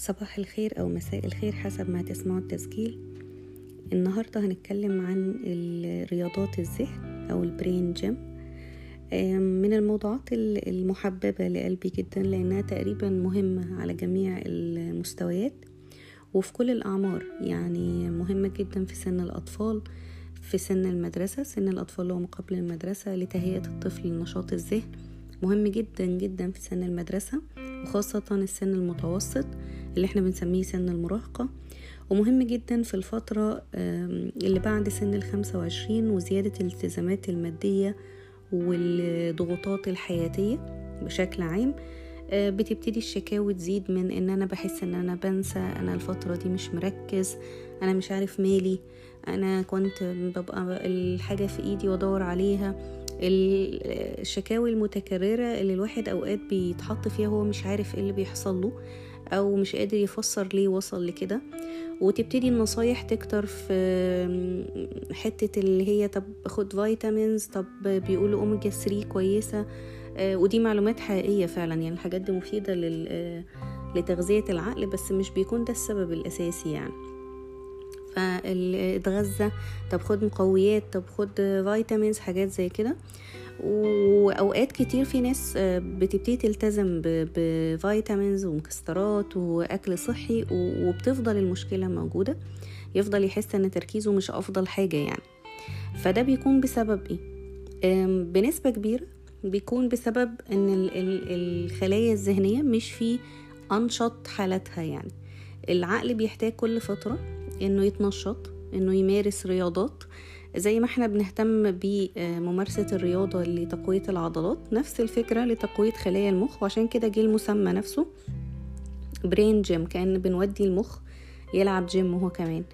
صباح الخير أو مساء الخير حسب ما تسمعوا التسجيل. النهاردة هنتكلم عن رياضات الذهن أو البرين جيم من الموضوعات المحببة لقلبي جدا لأنها تقريبا مهمة على جميع المستويات وفي كل الأعمار. يعني مهمة جدا في سن الأطفال في سن المدرسة. سن الأطفال اللي هو قبل المدرسة لتهيئة الطفل لنشاط الذهن. مهم جدا جدا في سن المدرسة. وخاصة السن المتوسط اللي إحنا بنسميه سن المراهقة. ومهم جدا في الفترة اللي بعد سن الخمسة وعشرين وزيادة الالتزامات المادية والضغوطات الحياتية بشكل عام بتبتدي الشكاوي تزيد من إن أنا بحس إن أنا بنسى أنا الفترة دي مش مركز أنا مش عارف مالي أنا كنت ببقى الحاجة في إيدي وأدور عليها. الشكاوي المتكررة اللي الواحد أوقات بيتحط فيها هو مش عارف إيه اللي بيحصل له أو مش قادر يفسر ليه وصل لكده. وتبتدي النصايح تكتر في حتة اللي هي طب خد vitamins طب بيقولوا اوميجا 3 كويسة. ودي معلومات حقيقية فعلا. يعني الحاجات دي مفيدة لتغذية العقل بس مش بيكون ده السبب الأساسي يعني. فاتغذى طب خد مقويات طب خد vitamins حاجات زي كده. وأوقات كتير في ناس بتبتدي تلتزم ب vitamins ومكسرات وأكل صحي وبتفضل المشكلة موجودة. يفضل يحس إن تركيزه مش أفضل حاجة يعني. فده بيكون بسبب إيه؟ بنسبة كبيرة بيكون بسبب إن الخلايا الذهنية مش في أنشط حالتها يعني. العقل بيحتاج كل فترة إنه يتنشط إنه يمارس رياضات. زي ما إحنا بنهتم بممارسة الرياضة لتقوية العضلات نفس الفكرة لتقوية خلايا المخ وعشان كده جه المسمى نفسه brain gym كأن بنودي المخ يلعب جيم هو كمان.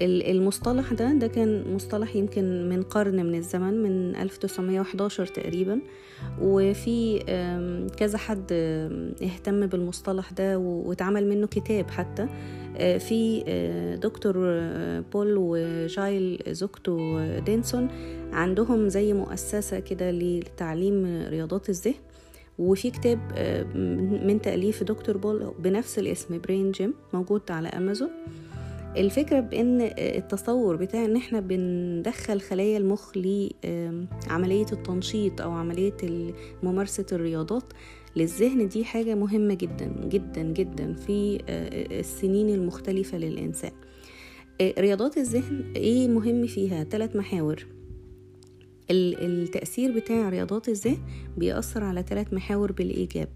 المصطلح ده ده كان مصطلح يمكن من قرن من الزمن من 1911 تقريبا. وفي كذا حد اهتم بالمصطلح ده واتعمل منه كتاب حتى. في دكتور بول وجايل زوجته دينسون عندهم زي مؤسسة كده لتعليم رياضات الذهن. وفي كتاب من تأليف دكتور بول بنفس الاسم brain gym موجود على أمازون. الفكرة بأن التصور بتاع إن إحنا بندخل خلايا المخ لعملية التنشيط أو عملية ممارسة الرياضات للذهن دي حاجة مهمة جدا جدا جدا في السنين المختلفة للإنسان. رياضات الذهن إيه مهم فيها؟ ثلاث محاور. التأثير بتاع رياضات الذهن بيأثر على ثلاث محاور بالإيجاب.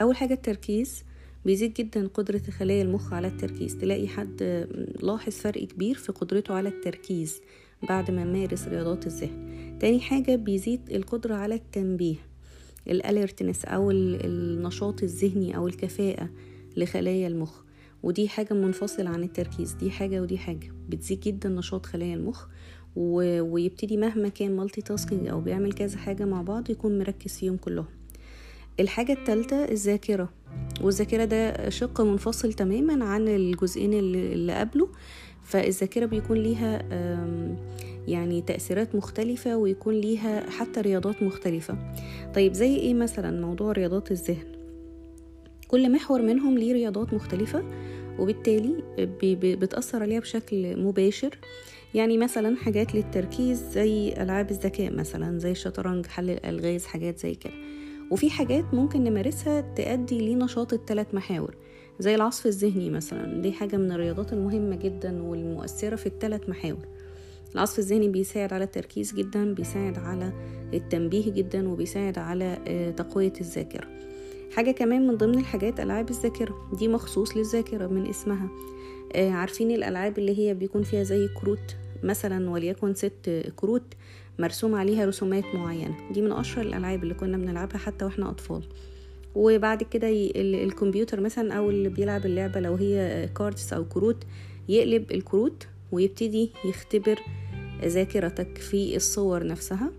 أول حاجة التركيز بيزيد جدا قدرة خلايا المخ على التركيز. تلاقي حد لاحظ فرق كبير في قدرته على التركيز بعد ما مارس رياضات الذهن. تاني حاجة بيزيد القدرة على التنبيه. ال alertness أو النشاط الذهني أو الكفاءة لخلايا المخ. ودي حاجة منفصلة عن التركيز. دي حاجة ودي حاجة. بتزيد جدا نشاط خلايا المخ و... ويبتدي مهما كان multitasking أو بيعمل كذا حاجة مع بعض يكون مركز فيهم كلهم. الحاجة التالتة الذاكرة والذاكرة ده شق منفصل تماما عن الجزئين اللي, قبله. فالذاكرة بيكون ليها يعني تأثيرات مختلفة ويكون ليها حتى رياضات مختلفة. طيب زي إيه مثلا؟ موضوع رياضات الذهن. كل محور منهم ليه رياضات مختلفة وبالتالي بتأثر عليها بشكل مباشر. يعني مثلا حاجات للتركيز زي ألعاب الذكاء مثلا زي الشطرنج حل الألغاز حاجات زي كده. وفي حاجات ممكن نمارسها تأدي لنشاط الثلاث محاور زي العصف الذهني مثلا دي حاجة من الرياضات المهمة جدا والمؤثرة في الثلاث محاور. العصف الذهني بيساعد على التركيز جدا بيساعد على التنبيه جدا وبيساعد على تقوية الذاكرة. حاجة كمان من ضمن الحاجات ألعاب الذاكرة دي مخصوص للذاكرة من اسمها عارفين الألعاب اللي هي بيكون فيها زي كروت مثلا وليكن ست كروت؟ مرسوم عليها رسومات معينة. دي من أشهر الألعاب اللي كنا بنلعبها حتى وإحنا أطفال. وبعد كده الكمبيوتر مثلا أو اللي بيلعب اللعبة لو هي cards أو كروت يقلب الكروت ويبتدي يختبر ذاكرتك في الصور نفسها.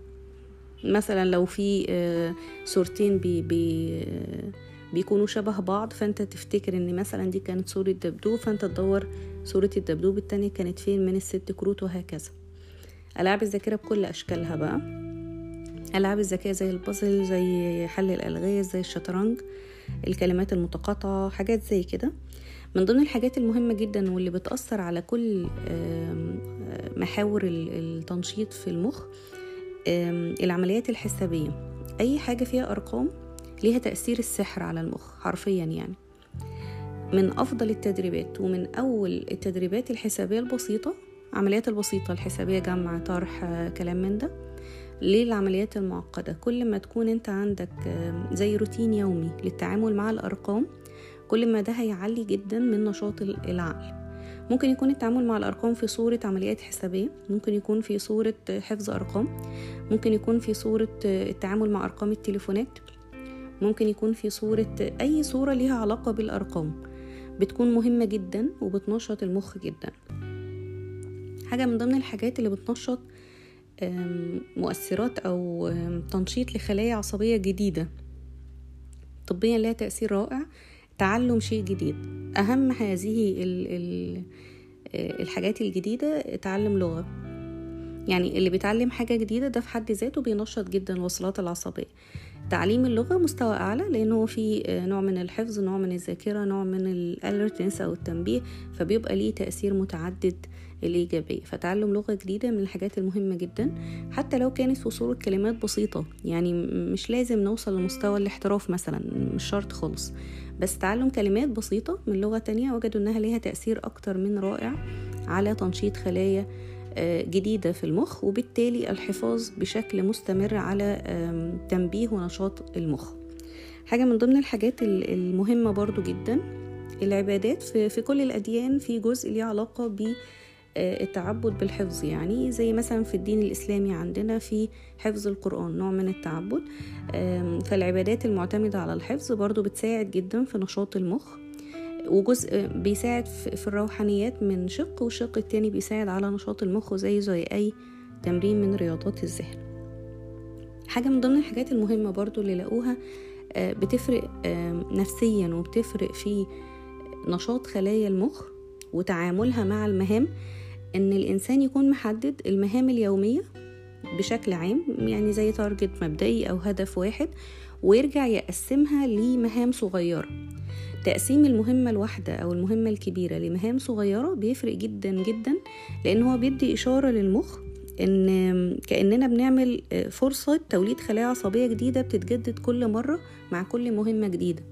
مثلا لو في صورتين بي بي بيكونوا شبه بعض فأنت تفتكر إن مثلا دي كانت صورة دبدوب فأنت تدور صورة الدبدوب التانية كانت فين من الست كروت وهكذا. ألعاب الذاكرة بكل أشكالها بقى. ألعاب الذكاء زي البازل زي حل الألغاز زي الشطرنج الكلمات المتقاطعة حاجات زي كده. من ضمن الحاجات المهمة جدا واللي بتأثر على كل محاور التنشيط في المخ العمليات الحسابية. أي حاجة فيها أرقام ليها تأثير السحر على المخ حرفيا يعني. من أفضل التدريبات ومن أول التدريبات الحسابية البسيطة عمليات البسيطة الحسابية جمع طرح كلام من ده للعمليات المعقدة. كل ما تكون انت عندك زي روتين يومي للتعامل مع الأرقام كل ما ده هيعلي جدا من نشاط العقل. ممكن يكون التعامل مع الأرقام في صورة عمليات حسابية ممكن يكون في صورة حفظ أرقام ممكن يكون في صورة التعامل مع أرقام التليفونات ممكن يكون في صورة أي صورة ليها علاقة بالأرقام. بتكون مهمة جدا وبتنشط المخ جدا. حاجة من ضمن الحاجات اللي بتنشط مؤثرات أو تنشيط لخلايا عصبية جديدة. طبيا لها تأثير رائع. تعلم شيء جديد. أهم هذه الحاجات الجديدة تعلم لغة. يعني اللي بيتعلم حاجة جديدة ده في حد ذاته بينشط جدا الوصلات العصبية. تعليم اللغة مستوى أعلى لأنه في نوع من الحفظ نوع من الذاكرة نوع من الالرتنس أو التنبيه فبيبقى ليه تأثير متعدد الإيجابية. فتعلم لغة جديدة من الحاجات المهمة جدا. حتى لو كانت في صورة كلمات بسيطة يعني مش لازم نوصل لمستوى الاحتراف مثلا مش شرط خالص. بس تعلم كلمات بسيطة من لغة تانية وجدوا إنها ليها تأثير أكتر من رائع على تنشيط خلايا جديدة في المخ وبالتالي الحفاظ بشكل مستمر على تنبيه ونشاط المخ. حاجة من ضمن الحاجات المهمة برضو جدا العبادات. في كل الأديان في جزء ليه علاقة ب التعبد بالحفظ. يعني زي مثلا في الدين الإسلامي عندنا في حفظ القرآن نوع من التعبد. فالعبادات المعتمدة على الحفظ برضو بتساعد جدا في نشاط المخ وجزء بيساعد في الروحانيات من شق والشق التاني بيساعد على نشاط المخ زي زي أي تمرين من رياضات الذهن. حاجة من ضمن الحاجات المهمة برضو اللي لقوها بتفرق نفسيا وبتفرق في نشاط خلايا المخ وتعاملها مع المهام. إن الإنسان يكون محدد المهام اليومية بشكل عام يعني زي تارجت مبدئي أو هدف واحد ويرجع يقسمها لمهام صغيرة. تقسيم المهمة الواحدة أو المهمة الكبيرة لمهام صغيرة بيفرق جدا جدا لأن هو بيدي إشارة للمخ إن كأننا بنعمل فرصة توليد خلايا عصبية جديدة بتتجدد كل مرة مع كل مهمة جديدة.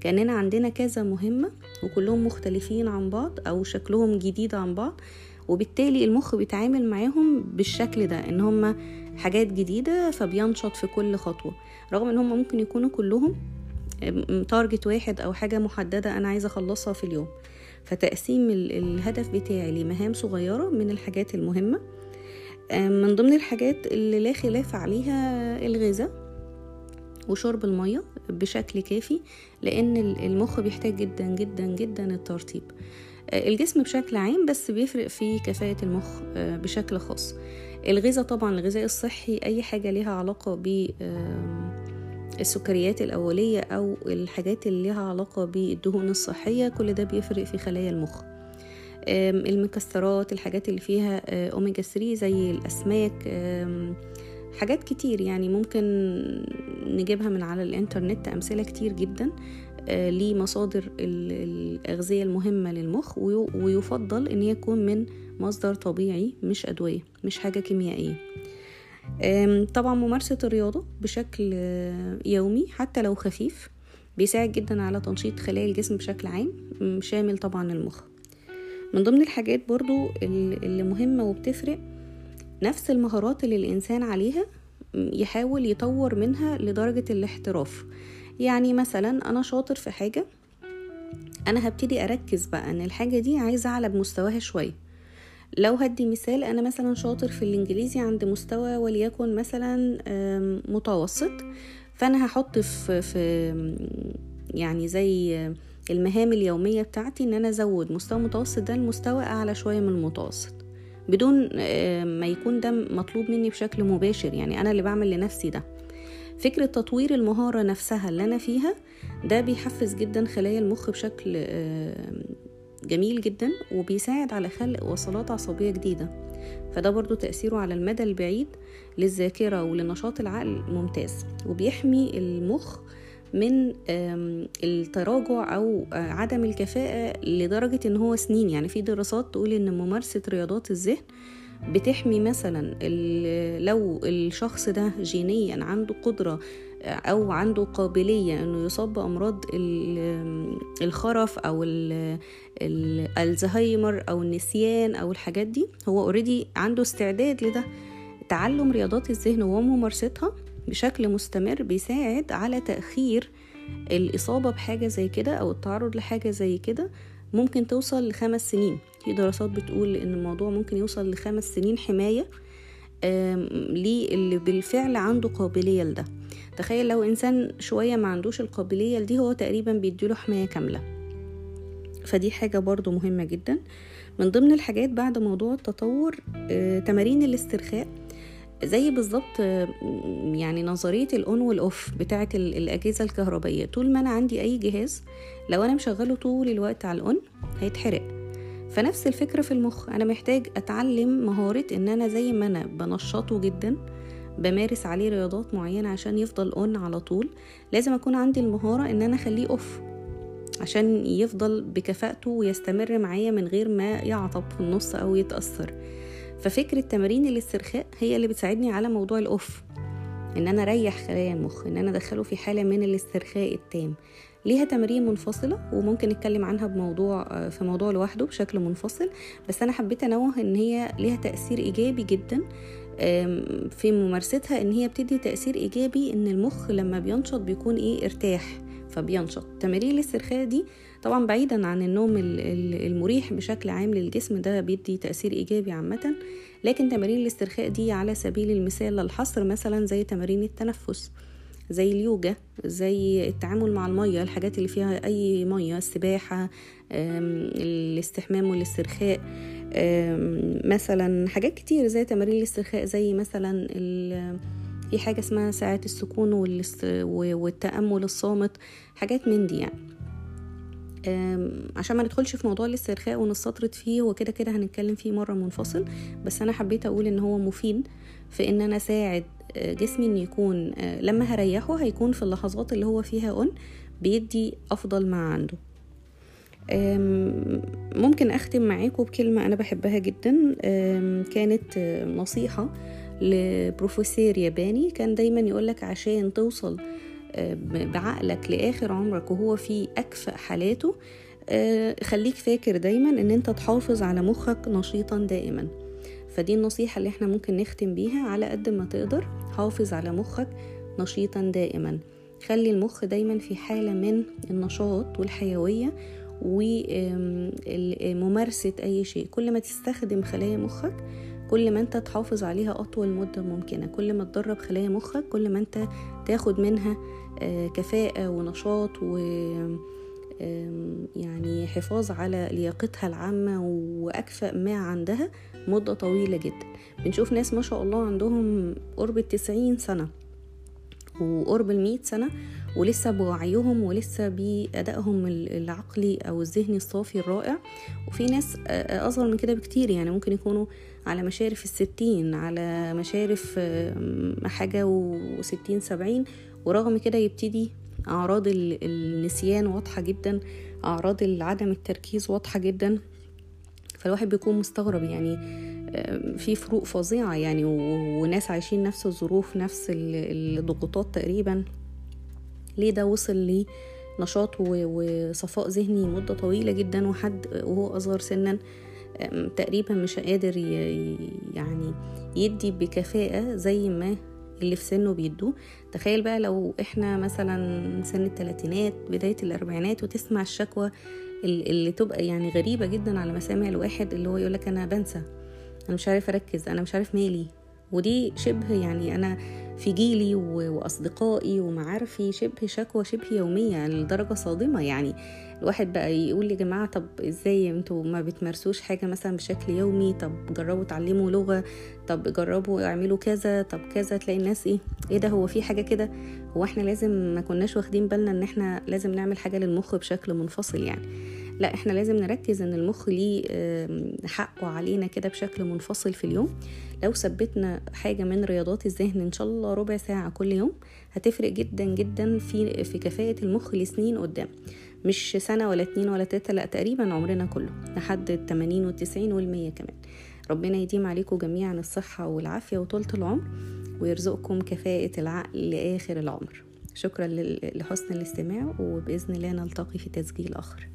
كأننا عندنا كذا مهمة وكلهم مختلفين عن بعض أو شكلهم جديد عن بعض وبالتالي المخ بيتعامل معاهم بالشكل ده إن هم حاجات جديدة فبينشط في كل خطوة. رغم إن هم ممكن يكونوا كلهم تارجت واحد أو حاجة محددة أنا عايزة أخلصها في اليوم. فتقسيم الهدف بتاعي لمهام صغيرة من الحاجات المهمة من ضمن الحاجات اللي لا خلاف عليها الغذاء وشرب المية بشكل كافي لأن المخ بيحتاج جدا جدا جدا الترطيب. الجسم بشكل عام بس بيفرق في كفاءة المخ بشكل خاص. الغذاء طبعا الغذاء الصحي أي حاجة ليها علاقة ب السكريات الأولية أو الحاجات اللي ليها علاقة بالدهون الصحية كل ده بيفرق في خلايا المخ. المكسرات الحاجات اللي فيها أوميجا 3 زي الأسماك حاجات كتير يعني ممكن نجيبها من على الإنترنت أمثلة كتير جدا. لمصادر الأغذية المهمة للمخ ويفضل إن يكون من مصدر طبيعي مش أدوية مش حاجة كيميائية. طبعا ممارسة الرياضة بشكل يومي حتى لو خفيف بيساعد جدا على تنشيط خلايا الجسم بشكل عام شامل طبعا المخ. من ضمن الحاجات برضو اللي مهمة وبتفرق نفس المهارات اللي الإنسان عليها يحاول يطور منها لدرجة الاحتراف. يعني مثلا أنا شاطر في حاجة أنا هبتدي أركز بقى أن الحاجة دي عايزة أعلى بمستواها شوية. لو هدي مثال أنا مثلا شاطر في الإنجليزي عند مستوى وليكن مثلا متوسط فأنا هحط في, في يعني زي المهام اليومية بتاعتي إن أنا أزود مستوى متوسط ده لمستوى أعلى شوية من المتوسط. بدون ما يكون ده مطلوب مني بشكل مباشر يعني أنا اللي بعمل لنفسي ده. فكرة تطوير المهارة نفسها اللي أنا فيها ده بيحفز جدا خلايا المخ بشكل جميل جدا وبيساعد على خلق وصلات عصبية جديدة. فده برضو تأثيره على المدى البعيد للذاكرة ولنشاط العقل ممتاز. وبيحمي المخ من التراجع أو عدم الكفاءة لدرجة إن هو سنين. يعني في دراسات تقول إن ممارسة رياضات الذهن بتحمي مثلا لو الشخص ده جينيا عنده قدرة أو عنده قابلية أنه يصاب بأمراض الخرف أو الزهايمر أو النسيان أو الحاجات دي هو اوريدي عنده استعداد لده. تعلم رياضات الذهن وممارستها بشكل مستمر بيساعد على تأخير الإصابة بحاجة زي كده أو التعرض لحاجة زي كده. ممكن توصل لخمس سنين. في دراسات بتقول إن الموضوع ممكن يوصل لخمس سنين حماية للي بالفعل عنده قابلية لده. تخيل لو إنسان شوية ما عندوش القابلية لدي هو تقريبا بيديله حماية كاملة. فدي حاجة برضو مهمة جدا. من ضمن الحاجات بعد موضوع التطور تمارين الاسترخاء. زي بالظبط يعني نظرية الأون والأوف بتاعة الأجهزة الكهربائية. طول ما أنا عندي أي جهاز لو أنا مشغله طول الوقت على الأون هيتحرق. فنفس الفكرة في المخ. أنا محتاج أتعلم مهارة إن أنا زي ما أنا بنشطه جدا بمارس عليه رياضات معينة عشان يفضل أون على طول لازم أكون عندي المهارة إن أنا أخليه أوف عشان يفضل بكفاءته ويستمر معايا من غير ما يعطب في النص أو يتأثر. ففكرة تمارين الاسترخاء هي اللي بتساعدني على موضوع الأوف إن أنا أريح خلايا المخ إن أنا أدخله في حالة من الاسترخاء التام. ليها تمارين منفصلة وممكن نتكلم عنها بموضوع في موضوع لوحده بشكل منفصل بس أنا حبيت أنوه إن هي ليها تأثير إيجابي جدا في ممارستها إن هي بتدي تأثير إيجابي إن المخ لما بينشط بيكون إيه ارتاح فبينشط. تمارين الاسترخاء دي طبعا بعيدا عن النوم المريح بشكل عام للجسم ده بيدي تأثير إيجابي عامة. لكن تمارين الاسترخاء دي على سبيل المثال للحصر مثلا زي تمارين التنفس زي اليوجا زي التعامل مع المية الحاجات اللي فيها أي مية السباحة الاستحمام والاسترخاء مثلا حاجات كتير زي تمارين الاسترخاء زي مثلا في حاجة اسمها ساعة السكون والتأمل الصامت حاجات من دي يعني. عشان ما ندخلش في موضوع الاسترخاء ونستطرد فيه وكده كده هنتكلم فيه مرة منفصل. بس أنا حبيت أقول إن هو مفيد في إن أنا أساعد جسمي إن يكون لما هريحه هيكون في اللحظات اللي هو فيها أون بيدي أفضل ما عنده. ممكن أختم معاكم بكلمة أنا بحبها جدا. كانت نصيحة لبروفيسور ياباني. كان دايما يقولك عشان توصل بعقلك لآخر عمرك وهو في أكفأ حالاته خليك فاكر دايما إن أنت تحافظ على مخك نشيطا دائما. فدي النصيحة اللي إحنا ممكن نختم بيها على قد ما تقدر حافظ على مخك نشيطا دائما. خلي المخ دايما في حالة من النشاط والحيوية وممارسة أي شيء. كل ما تستخدم خلايا مخك كل ما أنت تحافظ عليها أطول مدة ممكنة. كل ما تدرب خلايا مخك كل ما أنت تاخد منها كفاءة ونشاط و يعني حفاظ على لياقتها العامة وأكفأ ما عندها مدة طويلة جدا. بنشوف ناس ما شاء الله عندهم قرب التسعين سنة وقرب المية سنة ولسه بوعيهم ولسه بأدائهم العقلي أو الذهني الصافي الرائع. وفي ناس أصغر من كده بكتير يعني ممكن يكونوا على مشارف الستين على مشارف حاجة وستين سبعين. ورغم كده يبتدي أعراض النسيان واضحة جدا أعراض عدم التركيز واضحة جدا. فالواحد بيكون مستغرب يعني في فروق فظيعة يعني وناس عايشين نفس الظروف نفس الضغوطات تقريبا. ليه ده وصل لنشاط وصفاء ذهني مدة طويلة جدا وحد وهو أصغر سنا تقريبا مش قادر يعني يدي بكفاءة زي ما اللي في سنه بيدوه. تخيل بقى لو إحنا مثلا سن الثلاثينات بداية الأربعينات وتسمع الشكوى اللي تبقى يعني غريبة جدا على مسامع الواحد اللي هو يقولك أنا بنسى أنا مش عارف أركز أنا مش عارف مالي. ودي شبه يعني أنا في جيلي وأصدقائي ومعارفي شبه شكوى شبه يومية لدرجة صادمة يعني. الواحد بقى يقول يا جماعة طب إزاي أنتوا ما بتمارسوش حاجة مثلا بشكل يومي؟ طب جربوا تعلموا لغة طب جربوا اعملوا كذا طب كذا تلاقي الناس إيه؟ إيه ده؟ هو في حاجة كده؟ هو إحنا لازم ما كناش واخدين بالنا إن إحنا لازم نعمل حاجة للمخ بشكل منفصل يعني. لا إحنا لازم نركز إن المخ ليه حقه علينا كده بشكل منفصل في اليوم. لو ثبتنا حاجة من رياضات الذهن إن شاء الله ربع ساعة كل يوم هتفرق جدا جدا في في كفاءة المخ لسنين قدام. مش سنة ولا اتنين ولا تلاتة لا تقريبا عمرنا كله لحد التمانين والتسعين والمية كمان. ربنا يديم عليكم جميعا الصحة والعافية وطولة العمر ويرزقكم كفاءة العقل لآخر العمر. شكرا لحسن الاستماع وبإذن الله نلتقي في تسجيل آخر.